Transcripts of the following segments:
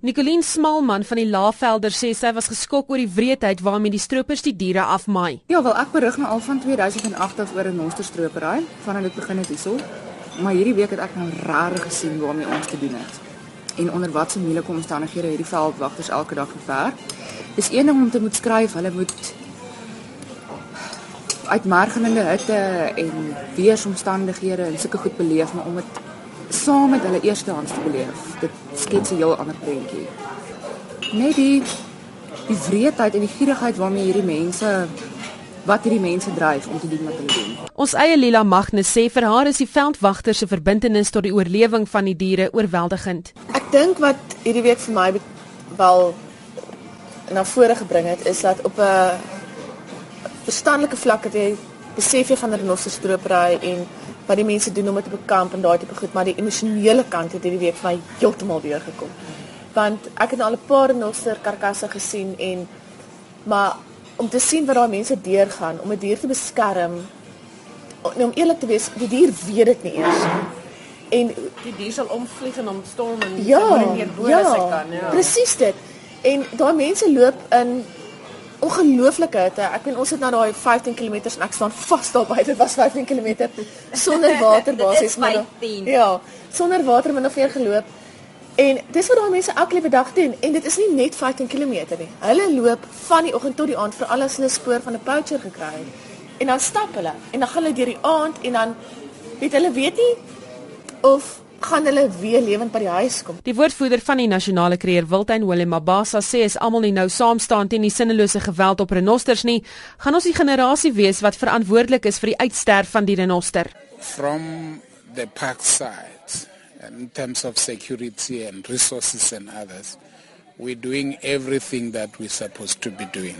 Nicoline Smalman van die Laavelde sê sy was geskok oor die wreedheid waarmee die stroopers die diere afmaai. Ja, wel ek berig nou al van 2008 af oor 'n monsterstropery, vandat dit begin het hierso. Maar hierdie week het ek nou rare gesien waarmee ons te doen het. En onder watter moeilike omstandighede hierdie veldwagters elke dag gewerk. Dis een ding om te moet skryf, hulle moet uitmergelende hitte en weeromstandighede en sulke goed beleef, maar om dit saam met hulle eerstehands te beleef. Dit skets 'n heel ander prentjie. Net die die wreedheid en die gierigheid waarmee hierdie mense wat hierdie mense dryf om te doen wat hulle doen. Ons eie Lila Magnus sê vir haar is die veldwagter se verbintenis tot die oorlewing van die diere oorweldigend. Ek dink wat hierdie week vir my wel na vore gebring het is dat op 'n verstandelike vlak het jy besef jy van renosterstropery en wat die mense doen om dit te bekamp en daai tipe goed, maar die emosionele kant het hierdie week vir my heeltemal weer gekom. Want ek het al 'n paar noster karkasse gesien en maar om te sien wat daai mense deurgaan om 'n dier te beskerm nou om eerlik te wees, die dier weet dit nie eers nie. En die dier sal omvlieg en omstorm en ja, nie meer bo ja, kan, ja. Presies dit. En daai mense loop in ongelooflike hitte. Ek weet ons het nou daai 15 km en ek staan vas daar buite. Dit was 15 km sonder water basies maar. Ja, sonder water min of meer geloop. En dis wat daai mense elke liewe dag doen en dit is nie net 15 km nie. Hulle loop van die oggend tot die aand vir alles hulle spoor van 'n poacher gekry het. En dan stap hulle en dan gaan hulle deur die aand en dan weet hulle weet nie of gaan hulle weer lewend by die huis kom. Die woordvoerder van die nasionale kreer Wildtuin Willem Mabasa sê as almal nie nou saam staan teen die sinnelose geweld op renosters nie, gaan ons die generasie wees wat verantwoordelik is vir die uitsterf van die renoster. From the park side in terms of security and resources and others, we're doing everything that we're supposed to be doing.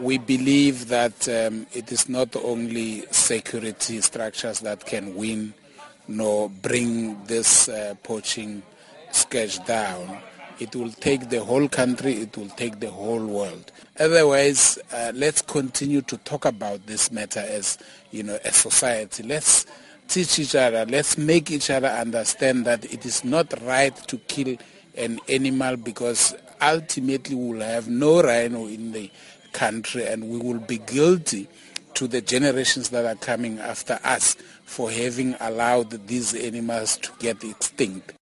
We believe that um, it is not only security structures that can win nor bring this uh, poaching scourge down. It will take the whole country, it will take the whole world. Otherwise, uh, let's continue to talk about this matter as, you know, a society. Let's teach each other, let's make each other understand that it is not right to kill an animal because ultimately we will have no rhino in the country and we will be guilty to the generations that are coming after us for having allowed these animals to get extinct.